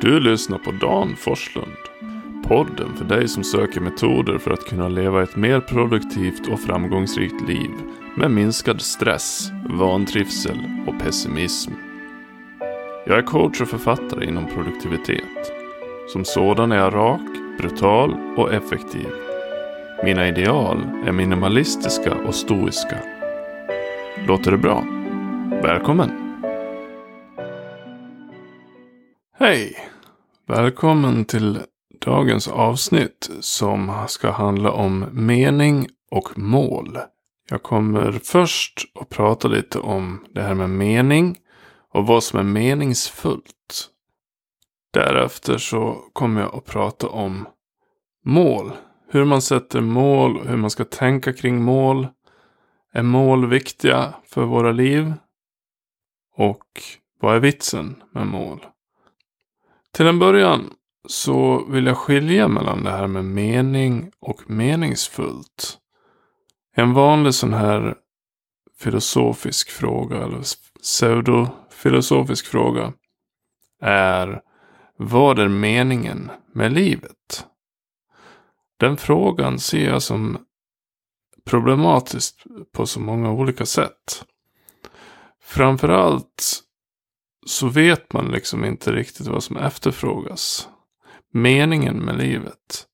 Du lyssnar på Dan Forslund. Podden för dig som söker metoder för att kunna leva ett mer produktivt och framgångsrikt liv med minskad stress, vantrivsel och pessimism. Jag är coach och författare inom produktivitet. Som sådan är jag rak, brutal och effektiv. Mina ideal är minimalistiska och stoiska. Låter det bra? Välkommen! Hej! Välkommen till dagens avsnitt som ska handla om mening och mål. Jag kommer först att prata lite om det här med mening och vad som är meningsfullt. Därefter så kommer jag att prata om mål. Hur man sätter mål, hur man ska tänka kring mål. Är mål viktiga för våra liv? Och vad är vitsen med mål? Till en början så vill jag skilja mellan det här med mening och meningsfullt. En vanlig sån här filosofisk fråga eller pseudofilosofisk fråga är vad är meningen med livet? Den frågan ser jag som problematisk på så många olika sätt. Framförallt så vet man liksom inte riktigt vad som efterfrågas. Meningen med livet.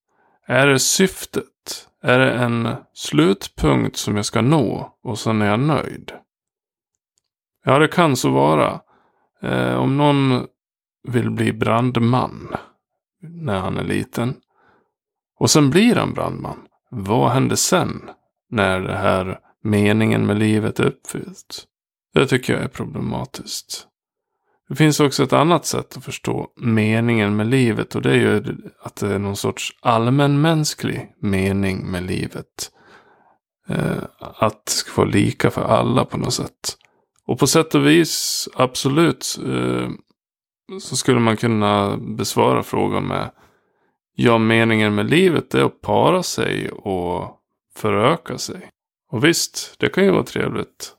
Är det syftet? Är det en slutpunkt som jag ska nå och sen är jag nöjd? Ja, det kan så vara. Eh, om någon vill bli brandman när han är liten. Och sen blir han brandman. Vad händer sen? När det här meningen med livet är uppfyllt. Det tycker jag är problematiskt. Det finns också ett annat sätt att förstå meningen med livet. Och det är ju att det är någon sorts allmänmänsklig mening med livet. Eh, att det ska vara lika för alla på något sätt. Och på sätt och vis, absolut, eh, så skulle man kunna besvara frågan med Ja, meningen med livet är att para sig och föröka sig. Och visst, det kan ju vara trevligt.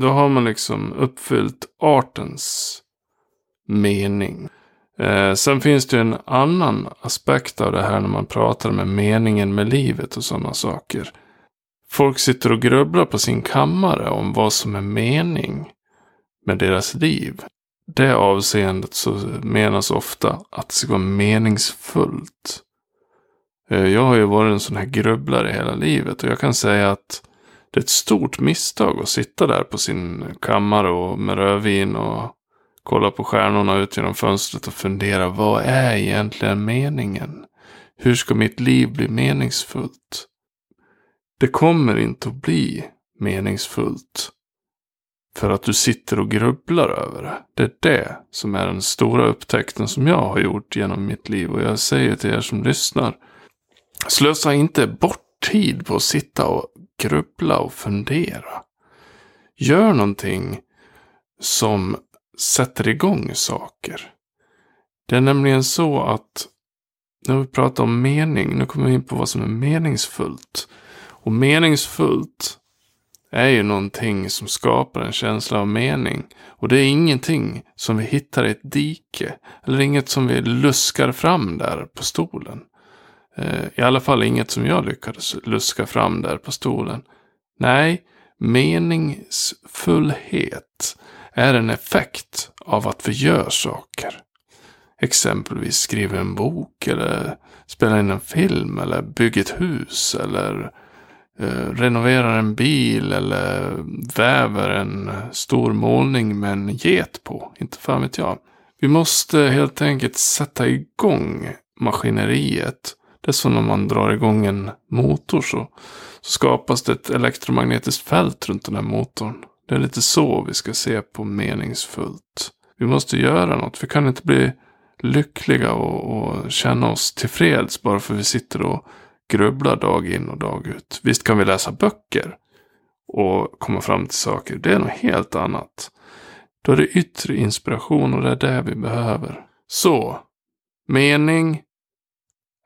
Då har man liksom uppfyllt artens mening. Eh, sen finns det en annan aspekt av det här när man pratar med meningen med livet och sådana saker. Folk sitter och grubblar på sin kammare om vad som är mening med deras liv. Det avseendet så menas ofta att det ska vara meningsfullt. Eh, jag har ju varit en sån här grubblare hela livet och jag kan säga att det är ett stort misstag att sitta där på sin kammare och med rödvin och kolla på stjärnorna ut genom fönstret och fundera vad är egentligen meningen? Hur ska mitt liv bli meningsfullt? Det kommer inte att bli meningsfullt för att du sitter och grubblar över det. Det är det som är den stora upptäckten som jag har gjort genom mitt liv. Och jag säger till er som lyssnar. Slösa inte bort tid på att sitta och grubbla och fundera. Gör någonting som sätter igång saker. Det är nämligen så att när vi pratar om mening, nu kommer vi in på vad som är meningsfullt. Och meningsfullt är ju någonting som skapar en känsla av mening. Och det är ingenting som vi hittar i ett dike. Eller inget som vi luskar fram där på stolen. Eh, I alla fall inget som jag lyckades luska fram där på stolen. Nej, meningsfullhet är en effekt av att vi gör saker. Exempelvis skriver en bok eller spelar in en film eller bygger ett hus eller eh, renoverar en bil eller väver en stor målning med en get på. Inte fan vet jag. Vi måste helt enkelt sätta igång maskineriet. Det är som när man drar igång en motor så, så skapas det ett elektromagnetiskt fält runt den här motorn. Det är lite så vi ska se på meningsfullt. Vi måste göra något. Vi kan inte bli lyckliga och, och känna oss tillfreds bara för att vi sitter och grubblar dag in och dag ut. Visst kan vi läsa böcker och komma fram till saker. Det är något helt annat. Då är det yttre inspiration och det är det vi behöver. Så, mening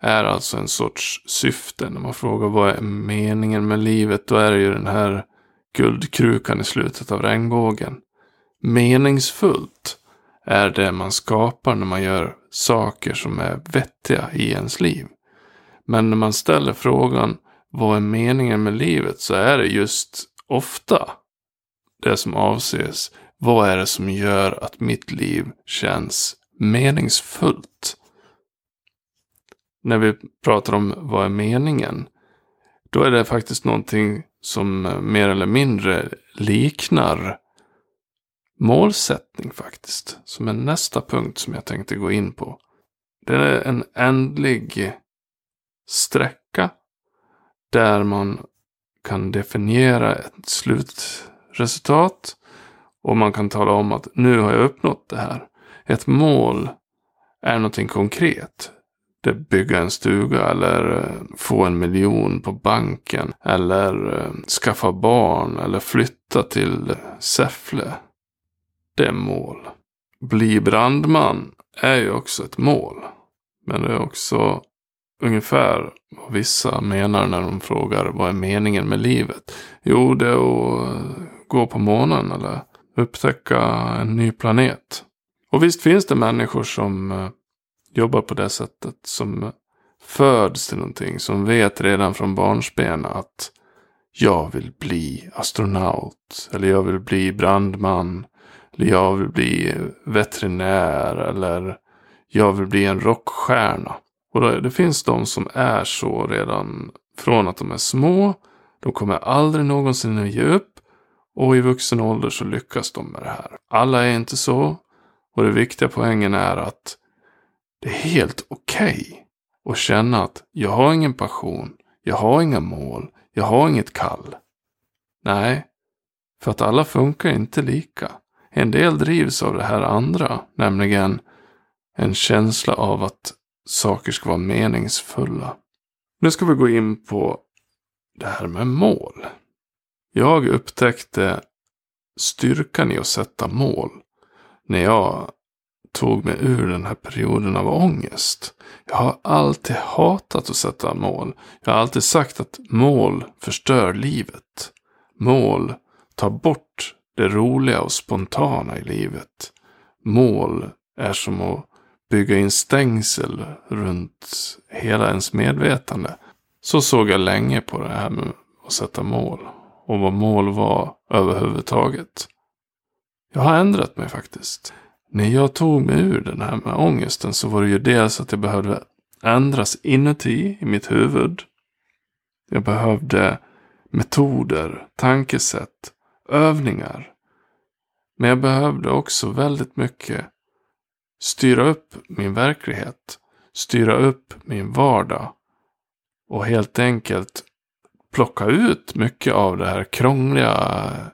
är alltså en sorts syfte. När man frågar vad är meningen med livet, då är det ju den här guldkrukan i slutet av regnbågen. Meningsfullt är det man skapar när man gör saker som är vettiga i ens liv. Men när man ställer frågan vad är meningen med livet så är det just ofta det som avses. Vad är det som gör att mitt liv känns meningsfullt? När vi pratar om vad är meningen, då är det faktiskt någonting som eh, mer eller mindre liknar målsättning faktiskt. Som är nästa punkt som jag tänkte gå in på. Det är en ändlig sträcka där man kan definiera ett slutresultat. Och man kan tala om att nu har jag uppnått det här. Ett mål är någonting konkret. Det bygga en stuga eller eh, få en miljon på banken. Eller eh, skaffa barn eller flytta till Säffle. Det är mål. Bli brandman är ju också ett mål. Men det är också ungefär vad vissa menar när de frågar vad är meningen med livet. Jo, det är att eh, gå på månen eller upptäcka en ny planet. Och visst finns det människor som jobbar på det sättet. Som föds till någonting. Som vet redan från barnsben att jag vill bli astronaut. Eller jag vill bli brandman. Eller jag vill bli veterinär. Eller jag vill bli en rockstjärna. Och det, finns de som är så redan från att de är små. De kommer aldrig någonsin att ge upp. Och i vuxen ålder så lyckas de med det här. Alla är inte så. Och det viktiga poängen är att det är helt okej okay att känna att jag har ingen passion. Jag har inga mål. Jag har inget kall. Nej, för att alla funkar inte lika. En del drivs av det här andra, nämligen en känsla av att saker ska vara meningsfulla. Nu ska vi gå in på det här med mål. Jag upptäckte styrkan i att sätta mål när jag tog mig ur den här perioden av ångest. Jag har alltid hatat att sätta mål. Jag har alltid sagt att mål förstör livet. Mål tar bort det roliga och spontana i livet. Mål är som att bygga in stängsel runt hela ens medvetande. Så såg jag länge på det här med att sätta mål. Och vad mål var överhuvudtaget. Jag har ändrat mig faktiskt. När jag tog mig ur den här med ångesten så var det ju dels att jag behövde ändras inuti i mitt huvud. Jag behövde metoder, tankesätt, övningar. Men jag behövde också väldigt mycket styra upp min verklighet. Styra upp min vardag. Och helt enkelt plocka ut mycket av det här krångliga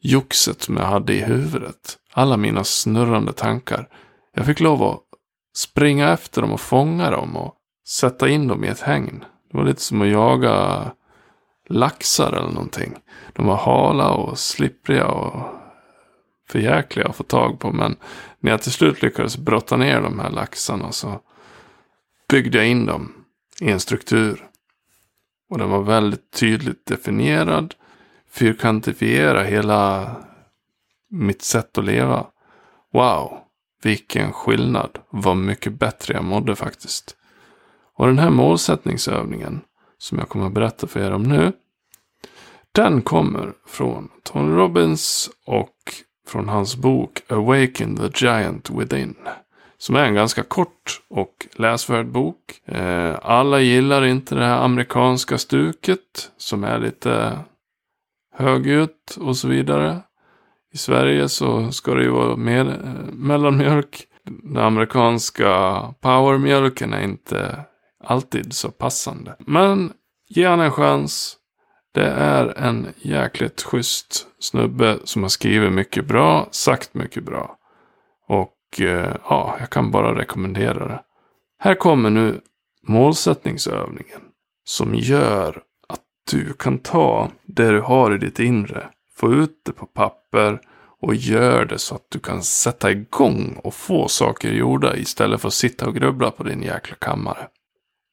joxet som jag hade i huvudet. Alla mina snurrande tankar. Jag fick lov att springa efter dem och fånga dem och sätta in dem i ett hägn. Det var lite som att jaga laxar eller någonting. De var hala och slippriga och förjäkliga att få tag på. Men när jag till slut lyckades brotta ner de här laxarna så byggde jag in dem i en struktur. Och den var väldigt tydligt definierad. Fyrkantifiera hela mitt sätt att leva. Wow, vilken skillnad. Vad mycket bättre jag mådde faktiskt. Och den här målsättningsövningen som jag kommer att berätta för er om nu. Den kommer från Tony Robbins och från hans bok Awaken the Giant Within. Som är en ganska kort och läsvärd bok. Eh, alla gillar inte det här amerikanska stuket som är lite högljutt och så vidare. I Sverige så ska det ju vara mer eh, mellanmjölk. Den amerikanska powermjölken är inte alltid så passande. Men ge han en chans. Det är en jäkligt schysst snubbe som har skrivit mycket bra, sagt mycket bra. Och eh, ja, jag kan bara rekommendera det. Här kommer nu målsättningsövningen. Som gör att du kan ta det du har i ditt inre. Få ut det på papper och gör det så att du kan sätta igång och få saker gjorda istället för att sitta och grubbla på din jäkla kammare.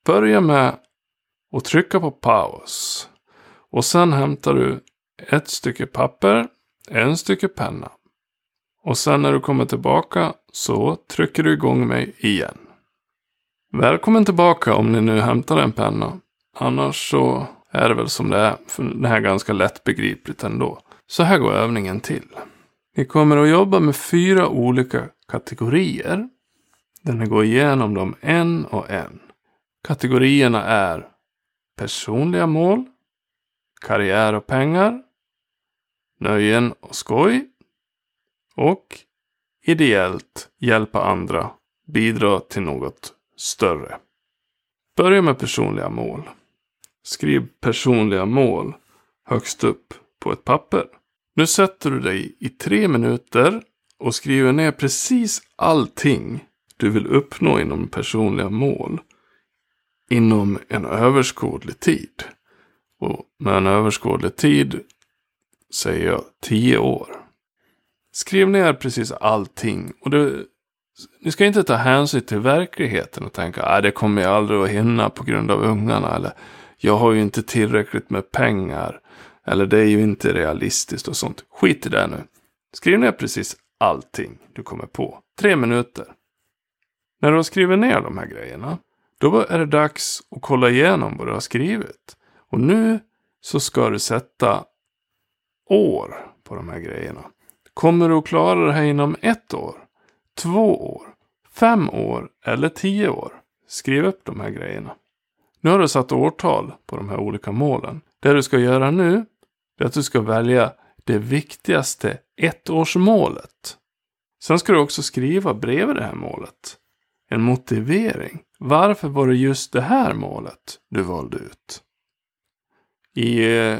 Börja med att trycka på paus. Och sen hämtar du ett stycke papper, en stycke penna. Och sen när du kommer tillbaka så trycker du igång mig igen. Välkommen tillbaka om ni nu hämtar en penna. Annars så är det väl som det är, för det här är ganska lättbegripligt ändå. Så här går övningen till. Ni kommer att jobba med fyra olika kategorier. Där ni går igenom dem en och en. Kategorierna är personliga mål, karriär och pengar, nöjen och skoj och ideellt hjälpa andra, bidra till något större. Börja med personliga mål. Skriv personliga mål högst upp på ett papper. Nu sätter du dig i tre minuter och skriver ner precis allting du vill uppnå inom personliga mål inom en överskådlig tid. Och med en överskådlig tid säger jag tio år. Skriv ner precis allting. Och du, ni ska inte ta hänsyn till verkligheten och tänka att det kommer jag aldrig att hinna på grund av ungarna. Eller jag har ju inte tillräckligt med pengar. Eller det är ju inte realistiskt och sånt. Skit i det nu. Skriv ner precis allting du kommer på. Tre minuter. När du har skrivit ner de här grejerna. Då är det dags att kolla igenom vad du har skrivit. Och nu så ska du sätta år på de här grejerna. Kommer du att klara det här inom ett år? Två år? Fem år? Eller tio år? Skriv upp de här grejerna. Nu har du satt årtal på de här olika målen. Det du ska göra nu det är att du ska välja det viktigaste ettårsmålet. Sen ska du också skriva bredvid det här målet en motivering. Varför var det just det här målet du valde ut? I eh,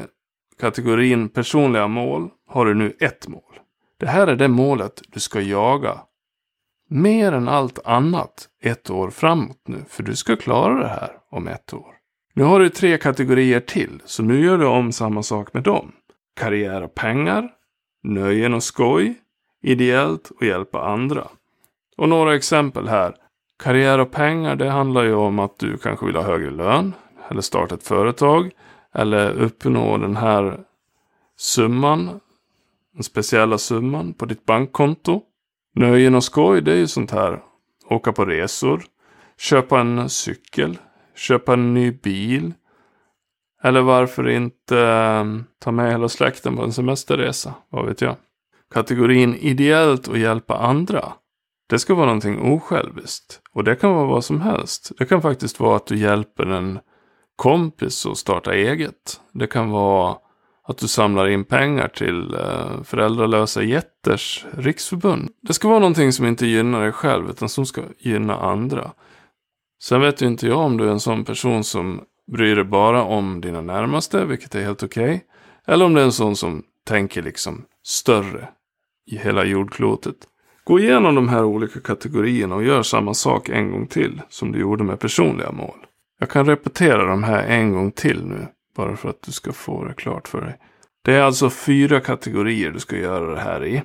kategorin personliga mål har du nu ett mål. Det här är det målet du ska jaga. Mer än allt annat ett år framåt nu, för du ska klara det här om ett år. Nu har du tre kategorier till, så nu gör du om samma sak med dem. Karriär och pengar, nöjen och skoj, ideellt och hjälpa andra. Och några exempel här. Karriär och pengar, det handlar ju om att du kanske vill ha högre lön, eller starta ett företag, eller uppnå den här summan, den speciella summan på ditt bankkonto. Nöjen och skoj, det är ju sånt här. Åka på resor, köpa en cykel, köpa en ny bil. Eller varför inte um, ta med hela släkten på en semesterresa, vad vet jag. Kategorin ideellt och hjälpa andra. Det ska vara någonting osjälviskt. Och det kan vara vad som helst. Det kan faktiskt vara att du hjälper en kompis att starta eget. Det kan vara att du samlar in pengar till eh, Föräldralösa Jätters riksförbund. Det ska vara någonting som inte gynnar dig själv utan som ska gynna andra. Sen vet ju inte jag om du är en sån person som bryr dig bara om dina närmaste, vilket är helt okej. Okay. Eller om du är en sån som tänker liksom större i hela jordklotet. Gå igenom de här olika kategorierna och gör samma sak en gång till som du gjorde med personliga mål. Jag kan repetera de här en gång till nu. Bara för att du ska få det klart för dig. Det är alltså fyra kategorier du ska göra det här i.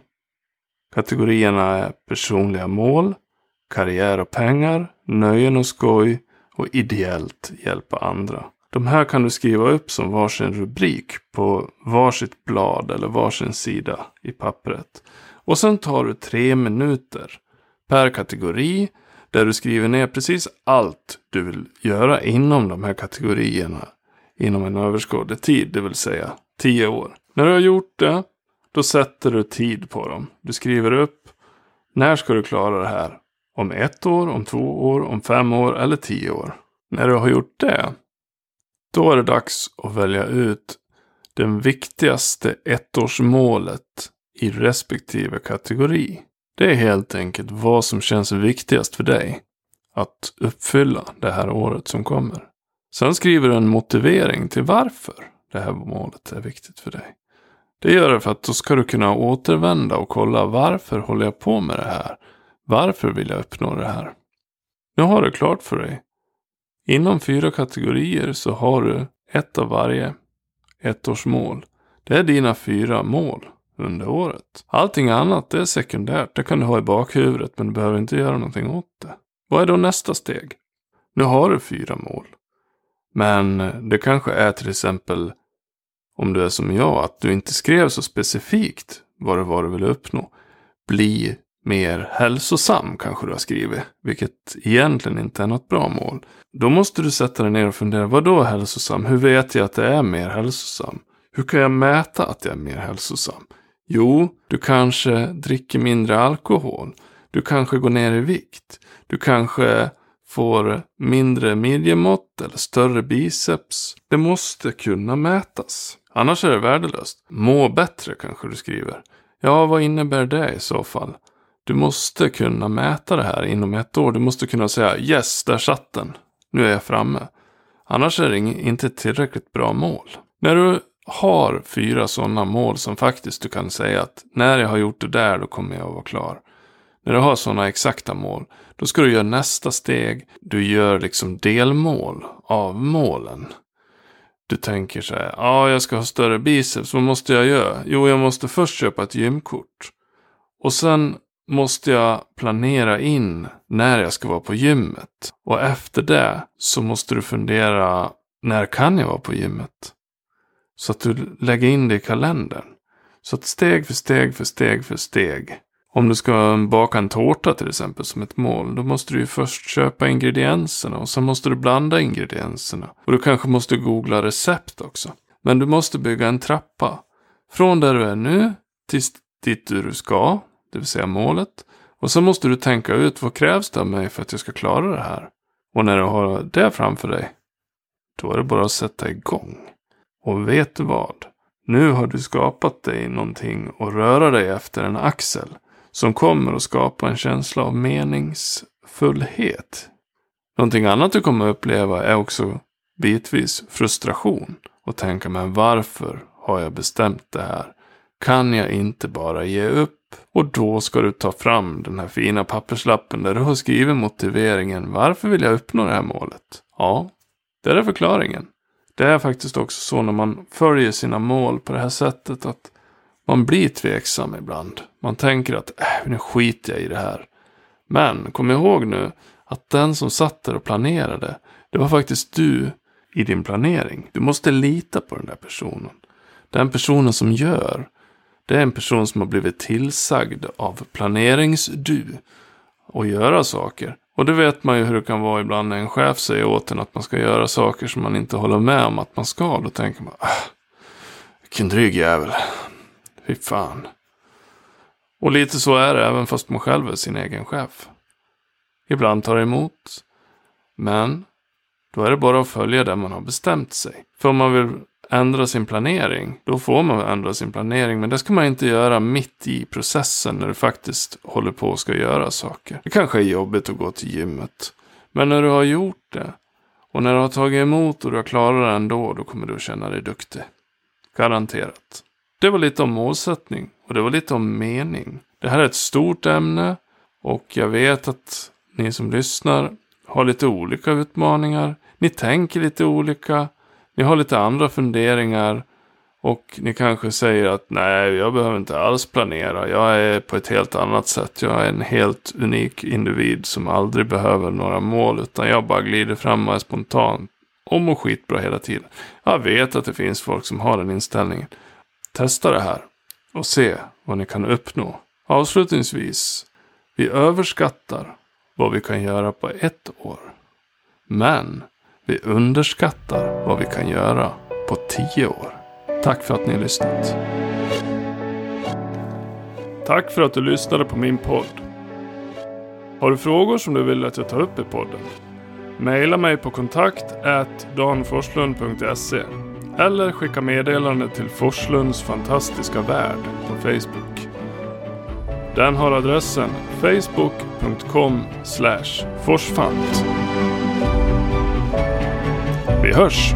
Kategorierna är personliga mål, karriär och pengar, nöjen och skoj och ideellt hjälpa andra. De här kan du skriva upp som varsin rubrik på varsitt blad eller varsin sida i pappret. Och sen tar du tre minuter per kategori där du skriver ner precis allt du vill göra inom de här kategorierna inom en överskådlig tid, det vill säga tio år. När du har gjort det, då sätter du tid på dem. Du skriver upp när ska du klara det här? Om ett år, om två år, om fem år eller tio år. När du har gjort det, då är det dags att välja ut den viktigaste ettårsmålet i respektive kategori. Det är helt enkelt vad som känns viktigast för dig att uppfylla det här året som kommer. Sen skriver du en motivering till varför det här målet är viktigt för dig. Det gör det för att då ska du kunna återvända och kolla varför håller jag på med det här? Varför vill jag uppnå det här? Nu har du klart för dig. Inom fyra kategorier så har du ett av varje ettårsmål. Det är dina fyra mål under året. Allting annat det är sekundärt. Det kan du ha i bakhuvudet men du behöver inte göra någonting åt det. Vad är då nästa steg? Nu har du fyra mål. Men det kanske är till exempel om du är som jag, att du inte skrev så specifikt vad det var du ville uppnå. Bli mer hälsosam kanske du har skrivit. Vilket egentligen inte är något bra mål. Då måste du sätta dig ner och fundera, vad då hälsosam? Hur vet jag att det är mer hälsosam? Hur kan jag mäta att jag är mer hälsosam? Jo, du kanske dricker mindre alkohol. Du kanske går ner i vikt. Du kanske får mindre midjemått eller större biceps. Det måste kunna mätas. Annars är det värdelöst. Må bättre kanske du skriver. Ja, vad innebär det i så fall? Du måste kunna mäta det här inom ett år. Du måste kunna säga yes, där satt den. Nu är jag framme. Annars är det inte ett tillräckligt bra mål. När du har fyra sådana mål som faktiskt du kan säga att när jag har gjort det där då kommer jag att vara klar. När du har sådana exakta mål, då ska du göra nästa steg. Du gör liksom delmål av målen. Du tänker så här, ja jag ska ha större biceps, vad måste jag göra? Jo, jag måste först köpa ett gymkort. Och sen måste jag planera in när jag ska vara på gymmet. Och efter det så måste du fundera, när kan jag vara på gymmet? Så att du lägger in det i kalendern. Så att steg för steg för steg för steg. Om du ska baka en tårta till exempel som ett mål. Då måste du ju först köpa ingredienserna och sen måste du blanda ingredienserna. Och du kanske måste googla recept också. Men du måste bygga en trappa. Från där du är nu till dit du ska. Det vill säga målet. Och så måste du tänka ut vad krävs det av mig för att jag ska klara det här. Och när du har det framför dig. Då är det bara att sätta igång. Och vet du vad? Nu har du skapat dig någonting och röra dig efter en axel som kommer att skapa en känsla av meningsfullhet. Någonting annat du kommer att uppleva är också bitvis frustration och tänka men varför har jag bestämt det här? Kan jag inte bara ge upp? Och då ska du ta fram den här fina papperslappen där du har skrivit motiveringen. Varför vill jag uppnå det här målet? Ja, det är förklaringen. Det är faktiskt också så när man följer sina mål på det här sättet att man blir tveksam ibland. Man tänker att äh, nu skiter jag i det här. Men kom ihåg nu att den som satt där och planerade, det var faktiskt du i din planering. Du måste lita på den där personen. Den personen som gör, det är en person som har blivit tillsagd av planeringsdu att göra saker. Och det vet man ju hur det kan vara ibland när en chef säger åt en att man ska göra saker som man inte håller med om att man ska. Då tänker man, ah, vilken dryg jävel. Fy fan. Och lite så är det även fast man själv är sin egen chef. Ibland tar det emot. Men då är det bara att följa det man har bestämt sig. För om man vill ändra sin planering, då får man ändra sin planering. Men det ska man inte göra mitt i processen när du faktiskt håller på och ska göra saker. Det kanske är jobbigt att gå till gymmet. Men när du har gjort det och när du har tagit emot och du har klarat det ändå, då kommer du att känna dig duktig. Garanterat. Det var lite om målsättning och det var lite om mening. Det här är ett stort ämne och jag vet att ni som lyssnar har lite olika utmaningar. Ni tänker lite olika. Ni har lite andra funderingar. Och ni kanske säger att nej, jag behöver inte alls planera. Jag är på ett helt annat sätt. Jag är en helt unik individ som aldrig behöver några mål. Utan jag bara glider fram och är spontan. Och mår skitbra hela tiden. Jag vet att det finns folk som har den inställningen. Testa det här och se vad ni kan uppnå. Avslutningsvis, vi överskattar vad vi kan göra på ett år. Men vi underskattar vad vi kan göra på tio år. Tack för att ni har lyssnat. Tack för att du lyssnade på min podd. Har du frågor som du vill att jag tar upp i podden? Maila mig på kontakt danforslund.se eller skicka meddelande till Forslunds fantastiska värld på Facebook. Den har adressen facebook.com forsfant. Vi hörs!